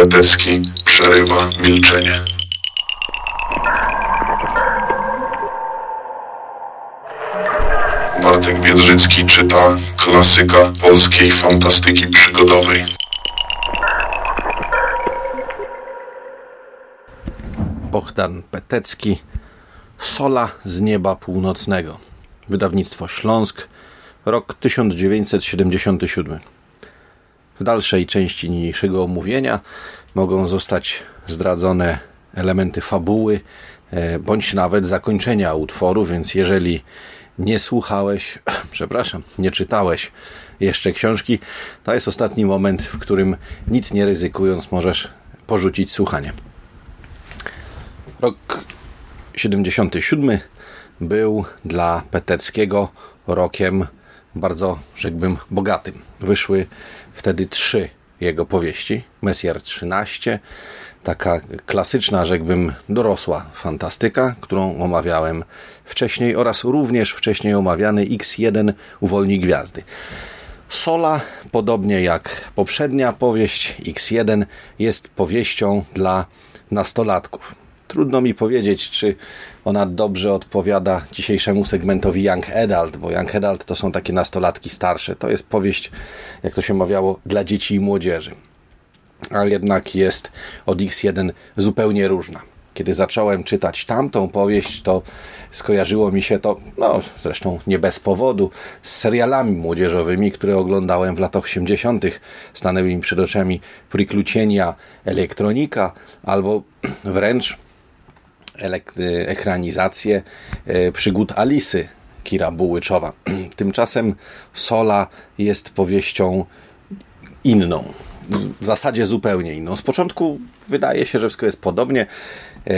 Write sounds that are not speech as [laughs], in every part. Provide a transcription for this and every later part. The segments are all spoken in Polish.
Petecki przerywa milczenie. Bartek Biedrzycki czyta klasyka polskiej fantastyki przygodowej. Bohdan Petecki Sola z nieba północnego. Wydawnictwo Śląsk, rok 1977. W dalszej części niniejszego omówienia mogą zostać zdradzone elementy fabuły, e, bądź nawet zakończenia utworu, więc jeżeli nie słuchałeś, [clears throat] przepraszam, nie czytałeś jeszcze książki, to jest ostatni moment, w którym nic nie ryzykując możesz porzucić słuchanie. Rok 77 był dla Peteckiego rokiem bardzo, rzekłbym, bogatym. Wyszły wtedy trzy jego powieści. Messier 13, taka klasyczna, rzekłbym, dorosła fantastyka, którą omawiałem wcześniej oraz również wcześniej omawiany X1 Uwolni Gwiazdy. Sola, podobnie jak poprzednia powieść X1, jest powieścią dla nastolatków. Trudno mi powiedzieć, czy ona dobrze odpowiada dzisiejszemu segmentowi Young Adult, bo Young Adult to są takie nastolatki starsze. To jest powieść, jak to się mawiało, dla dzieci i młodzieży. Ale jednak jest od X1 zupełnie różna. Kiedy zacząłem czytać tamtą powieść, to skojarzyło mi się to, no zresztą nie bez powodu, z serialami młodzieżowymi, które oglądałem w latach 80. Stanęły mi przed oczami Priklucienia Elektronika albo [clears throat] wręcz ekranizację e, przygód Alisy Kira Bułyczowa. [clears throat] Tymczasem Sola jest powieścią inną. W zasadzie zupełnie inną. Z początku wydaje się, że wszystko jest podobnie. E,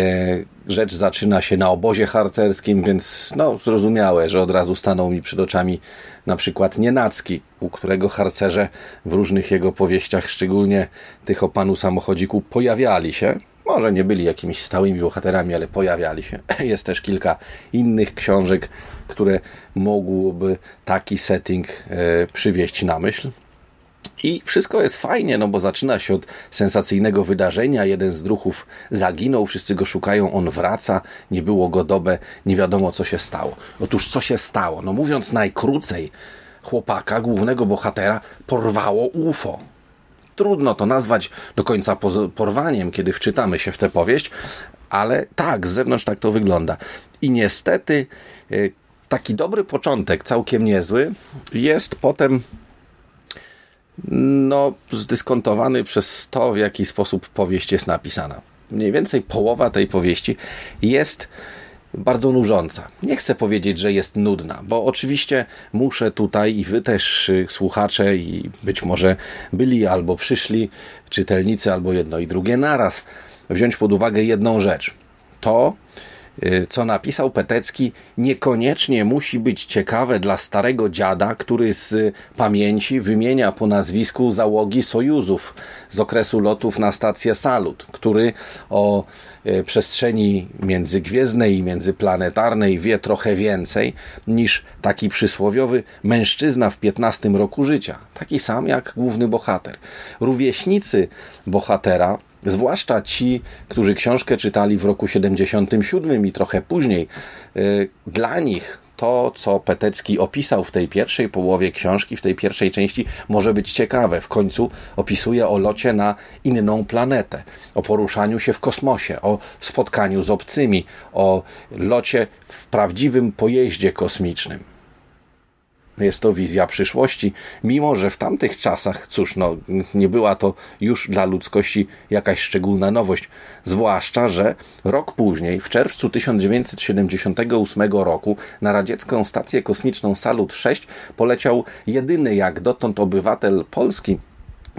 rzecz zaczyna się na obozie harcerskim, więc no, zrozumiałe, że od razu stanął mi przed oczami na przykład Nienacki, u którego harcerze w różnych jego powieściach, szczególnie tych o panu samochodziku, pojawiali się. Może nie byli jakimiś stałymi bohaterami, ale pojawiali się. [laughs] Jest też kilka innych książek, które mogłyby taki setting e, przywieść na myśl. I wszystko jest fajnie, no bo zaczyna się od sensacyjnego wydarzenia. Jeden z druhów zaginął, wszyscy go szukają, on wraca, nie było go dobę, nie wiadomo co się stało. Otóż co się stało? No mówiąc najkrócej, chłopaka, głównego bohatera, porwało UFO trudno to nazwać do końca porwaniem, kiedy wczytamy się w tę powieść, ale tak, z zewnątrz tak to wygląda. I niestety e, taki dobry początek, całkiem niezły, jest potem no, zdyskontowany przez to, w jaki sposób powieść jest napisana. Mniej więcej połowa tej powieści jest bardzo nużąca. Nie chcę powiedzieć, że jest nudna, bo oczywiście muszę tutaj i wy też, y, słuchacze, i być może byli albo przyszli czytelnicy, albo jedno i drugie naraz, wziąć pod uwagę jedną rzecz. To, co napisał Petecki, niekoniecznie musi być ciekawe dla starego dziada, który z pamięci wymienia po nazwisku załogi Sojuzów z okresu lotów na stację Salut, który o y, przestrzeni międzygwiezdnej i międzyplanetarnej wie trochę więcej niż taki przysłowiowy mężczyzna w 15 roku życia, taki sam jak główny bohater. Rówieśnicy bohatera Zwłaszcza ci, którzy książkę czytali w roku 77 i trochę później, y, dla nich to, co Petecki opisał w tej pierwszej połowie książki, w tej pierwszej części, może być ciekawe. W końcu opisuje o locie na inną planetę, o poruszaniu się w kosmosie, o spotkaniu z obcymi, o locie w prawdziwym pojeździe kosmicznym. Jest to wizja przyszłości, mimo że w tamtych czasach, cóż, no, nie była to już dla ludzkości jakaś szczególna nowość. Zwłaszcza, że rok później, w czerwcu 1978 roku, na radziecką stację kosmiczną Salut 6 poleciał jedyny jak dotąd obywatel Polski,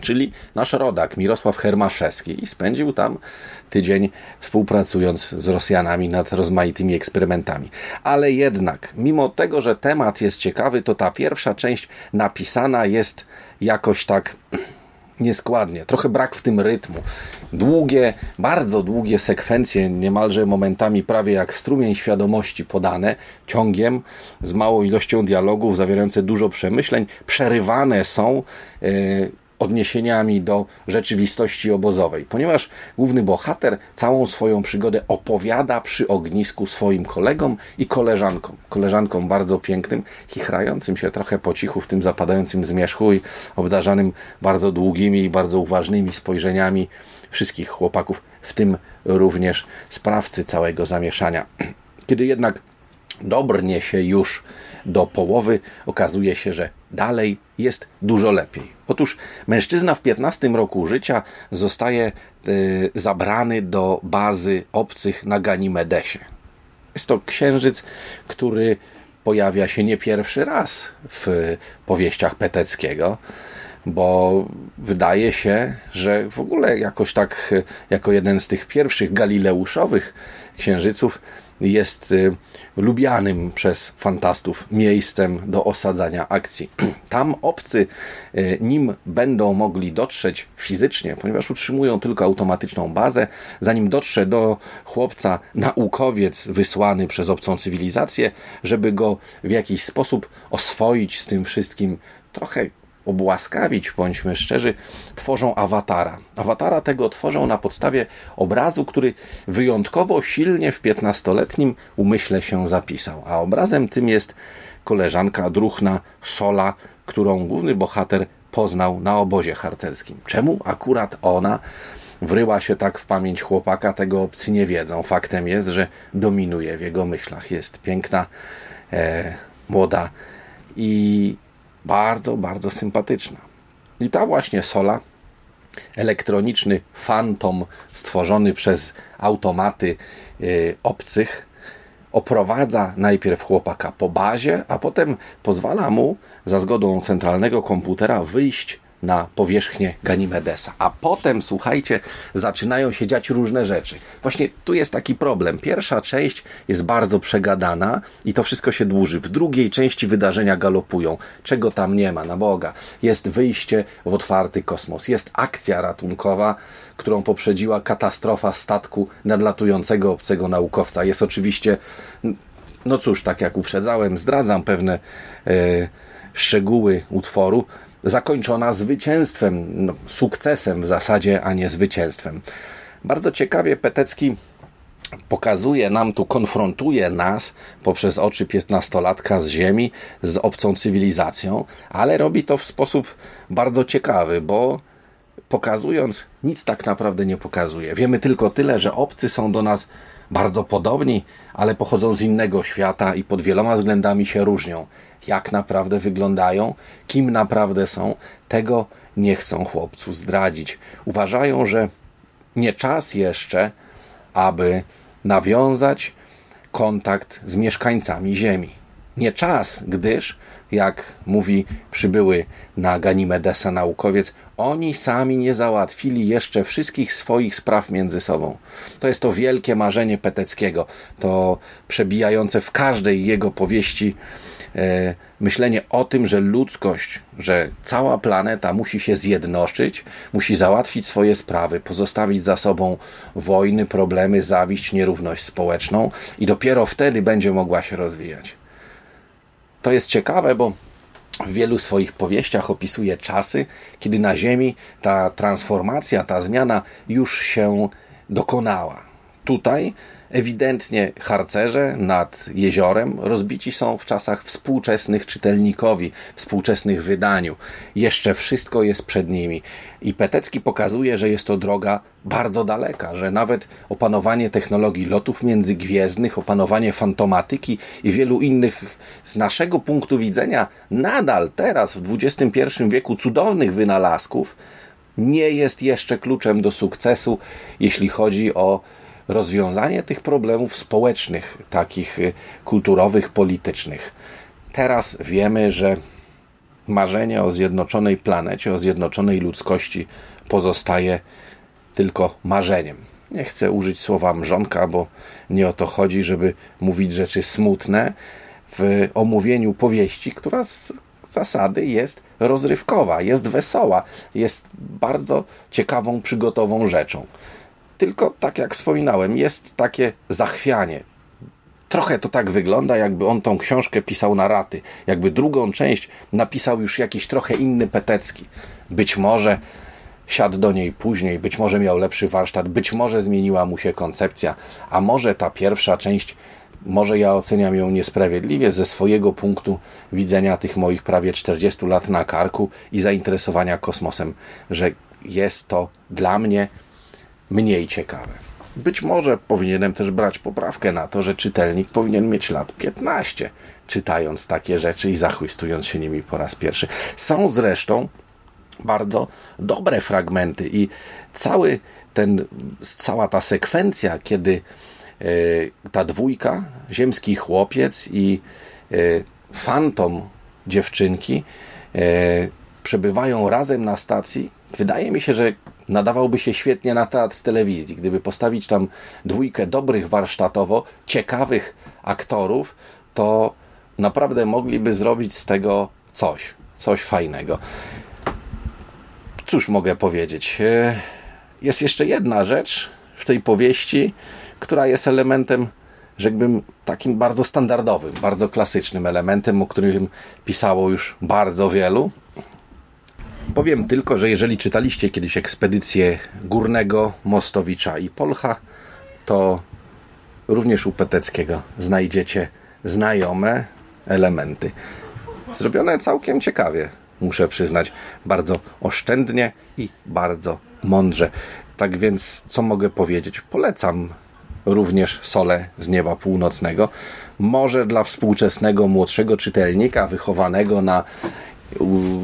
czyli nasz rodak Mirosław Hermaszewski i spędził tam tydzień współpracując z Rosjanami nad rozmaitymi eksperymentami. Ale jednak, mimo tego, że temat jest ciekawy, to ta pierwsza część napisana jest jakoś tak nieskładnie, trochę brak w tym rytmu. Długie, bardzo długie sekwencje, niemalże momentami prawie jak strumień świadomości podane, ciągiem, z małą ilością dialogów, zawierające dużo przemyśleń, przerywane są yy, odniesieniami do rzeczywistości obozowej, ponieważ główny bohater całą swoją przygodę opowiada przy ognisku swoim kolegom i koleżankom. Koleżankom bardzo pięknym, chichrającym się trochę po cichu w tym zapadającym zmierzchu i obdarzanym bardzo długimi i bardzo uważnymi spojrzeniami wszystkich chłopaków, w tym również sprawcy całego zamieszania. [clears throat] Kiedy jednak dobrnie się już do połowy, okazuje się, że dalej jest dużo lepiej. Otóż mężczyzna w 15 roku życia zostaje y, zabrany do bazy obcych na Ganimedesie. Jest to księżyc, który pojawia się nie pierwszy raz w powieściach Peteckiego, bo wydaje się, że w ogóle jakoś tak jako jeden z tych pierwszych galileuszowych księżyców jest y, lubianym przez fantastów miejscem do osadzania akcji. [clears throat] Tam obcy, y, nim będą mogli dotrzeć fizycznie, ponieważ utrzymują tylko automatyczną bazę, zanim dotrze do chłopca naukowiec wysłany przez obcą cywilizację, żeby go w jakiś sposób oswoić z tym wszystkim, trochę obłaskawić, bądźmy szczerzy, tworzą awatara. Awatara tego tworzą na podstawie obrazu, który wyjątkowo silnie w piętnastoletnim umyśle się zapisał. A obrazem tym jest koleżanka druchna Sola, którą główny bohater poznał na obozie harcerskim. Czemu akurat ona wryła się tak w pamięć chłopaka, tego obcy nie wiedzą. Faktem jest, że dominuje w jego myślach. Jest piękna, e, młoda i bardzo, bardzo sympatyczna. I ta właśnie Sola, elektroniczny fantom stworzony przez automaty yy, obcych, oprowadza najpierw chłopaka po bazie, a potem pozwala mu za zgodą centralnego komputera wyjść na powierzchnię Ganimedesa. A potem, słuchajcie, zaczynają się dziać różne rzeczy. Właśnie tu jest taki problem. Pierwsza część jest bardzo przegadana i to wszystko się dłuży. W drugiej części wydarzenia galopują. Czego tam nie ma, na Boga. Jest wyjście w otwarty kosmos. Jest akcja ratunkowa, którą poprzedziła katastrofa statku nadlatującego obcego naukowca. Jest oczywiście, no cóż, tak jak uprzedzałem, zdradzam pewne e, szczegóły utworu, zakończona zwycięstwem, no, sukcesem w zasadzie, a nie zwycięstwem. Bardzo ciekawie Petecki pokazuje nam tu, konfrontuje nas poprzez oczy piętnastolatka z Ziemi, z obcą cywilizacją, ale robi to w sposób bardzo ciekawy, bo pokazując, nic tak naprawdę nie pokazuje. Wiemy tylko tyle, że obcy są do nas bardzo podobni, ale pochodzą z innego świata i pod wieloma względami się różnią. Jak naprawdę wyglądają, kim naprawdę są, tego nie chcą chłopcu zdradzić. Uważają, że nie czas jeszcze, aby nawiązać kontakt z mieszkańcami Ziemi. Nie czas, gdyż, jak mówi przybyły na Ganimedesa naukowiec, oni sami nie załatwili jeszcze wszystkich swoich spraw między sobą. To jest to wielkie marzenie Peteckiego, to przebijające w każdej jego powieści e, myślenie o tym, że ludzkość, że cała planeta musi się zjednoczyć, musi załatwić swoje sprawy, pozostawić za sobą wojny, problemy, zawiść, nierówność społeczną i dopiero wtedy będzie mogła się rozwijać. To jest ciekawe, bo w wielu swoich powieściach opisuje czasy, kiedy na Ziemi ta transformacja, ta zmiana już się dokonała. Tutaj ewidentnie harcerze nad jeziorem rozbici są w czasach współczesnych czytelnikowi, współczesnych wydaniu. Jeszcze wszystko jest przed nimi. I Petecki pokazuje, że jest to droga bardzo daleka, że nawet opanowanie technologii lotów międzygwiezdnych, opanowanie fantomatyki i wielu innych z naszego punktu widzenia nadal teraz w XXI wieku cudownych wynalazków nie jest jeszcze kluczem do sukcesu, jeśli chodzi o rozwiązanie tych problemów społecznych, takich y, kulturowych, politycznych. Teraz wiemy, że marzenie o zjednoczonej planecie, o zjednoczonej ludzkości pozostaje tylko marzeniem. Nie chcę użyć słowa mrzonka, bo nie o to chodzi, żeby mówić rzeczy smutne w omówieniu powieści, która z zasady jest rozrywkowa, jest wesoła, jest bardzo ciekawą, przygotową rzeczą. Tylko tak jak wspominałem, jest takie zachwianie. Trochę to tak wygląda, jakby on tą książkę pisał na raty. Jakby drugą część napisał już jakiś trochę inny Petecki. Być może siadł do niej później, być może miał lepszy warsztat, być może zmieniła mu się koncepcja, a może ta pierwsza część, może ja oceniam ją niesprawiedliwie ze swojego punktu widzenia tych moich prawie 40 lat na karku i zainteresowania kosmosem, że jest to dla mnie mniej ciekawe. Być może powinienem też brać poprawkę na to, że czytelnik powinien mieć lat 15, czytając takie rzeczy i zachwystując się nimi po raz pierwszy. Są zresztą bardzo dobre fragmenty i cały ten, cała ta sekwencja, kiedy e, ta dwójka, ziemski chłopiec i e, fantom dziewczynki e, przebywają razem na stacji, wydaje mi się, że nadawałby się świetnie na teatr telewizji. Gdyby postawić tam dwójkę dobrych warsztatowo, ciekawych aktorów, to naprawdę mogliby zrobić z tego coś, coś fajnego. Cóż mogę powiedzieć? E, jest jeszcze jedna rzecz w tej powieści, która jest elementem, rzekłbym, takim bardzo standardowym, bardzo klasycznym elementem, o którym pisało już bardzo wielu. Powiem tylko, że jeżeli czytaliście kiedyś ekspedycję Górnego, Mostowicza i Polcha, to również u Peteckiego znajdziecie znajome elementy. Zrobione całkiem ciekawie muszę przyznać, bardzo oszczędnie i bardzo mądrze. Tak więc, co mogę powiedzieć? Polecam również Sole z nieba północnego. Może dla współczesnego młodszego czytelnika, wychowanego na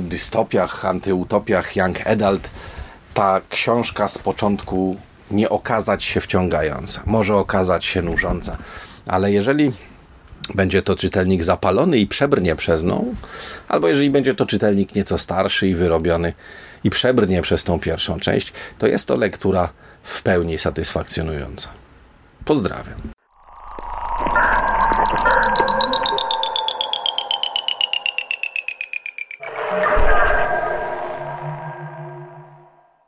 dystopiach, antyutopiach Young Adult, ta książka z początku nie okazać się wciągająca, może okazać się nużąca, ale jeżeli będzie to czytelnik zapalony i przebrnie przez nią, albo jeżeli będzie to czytelnik nieco starszy i wyrobiony i przebrnie przez tą pierwszą część, to jest to lektura w pełni satysfakcjonująca. Pozdrawiam.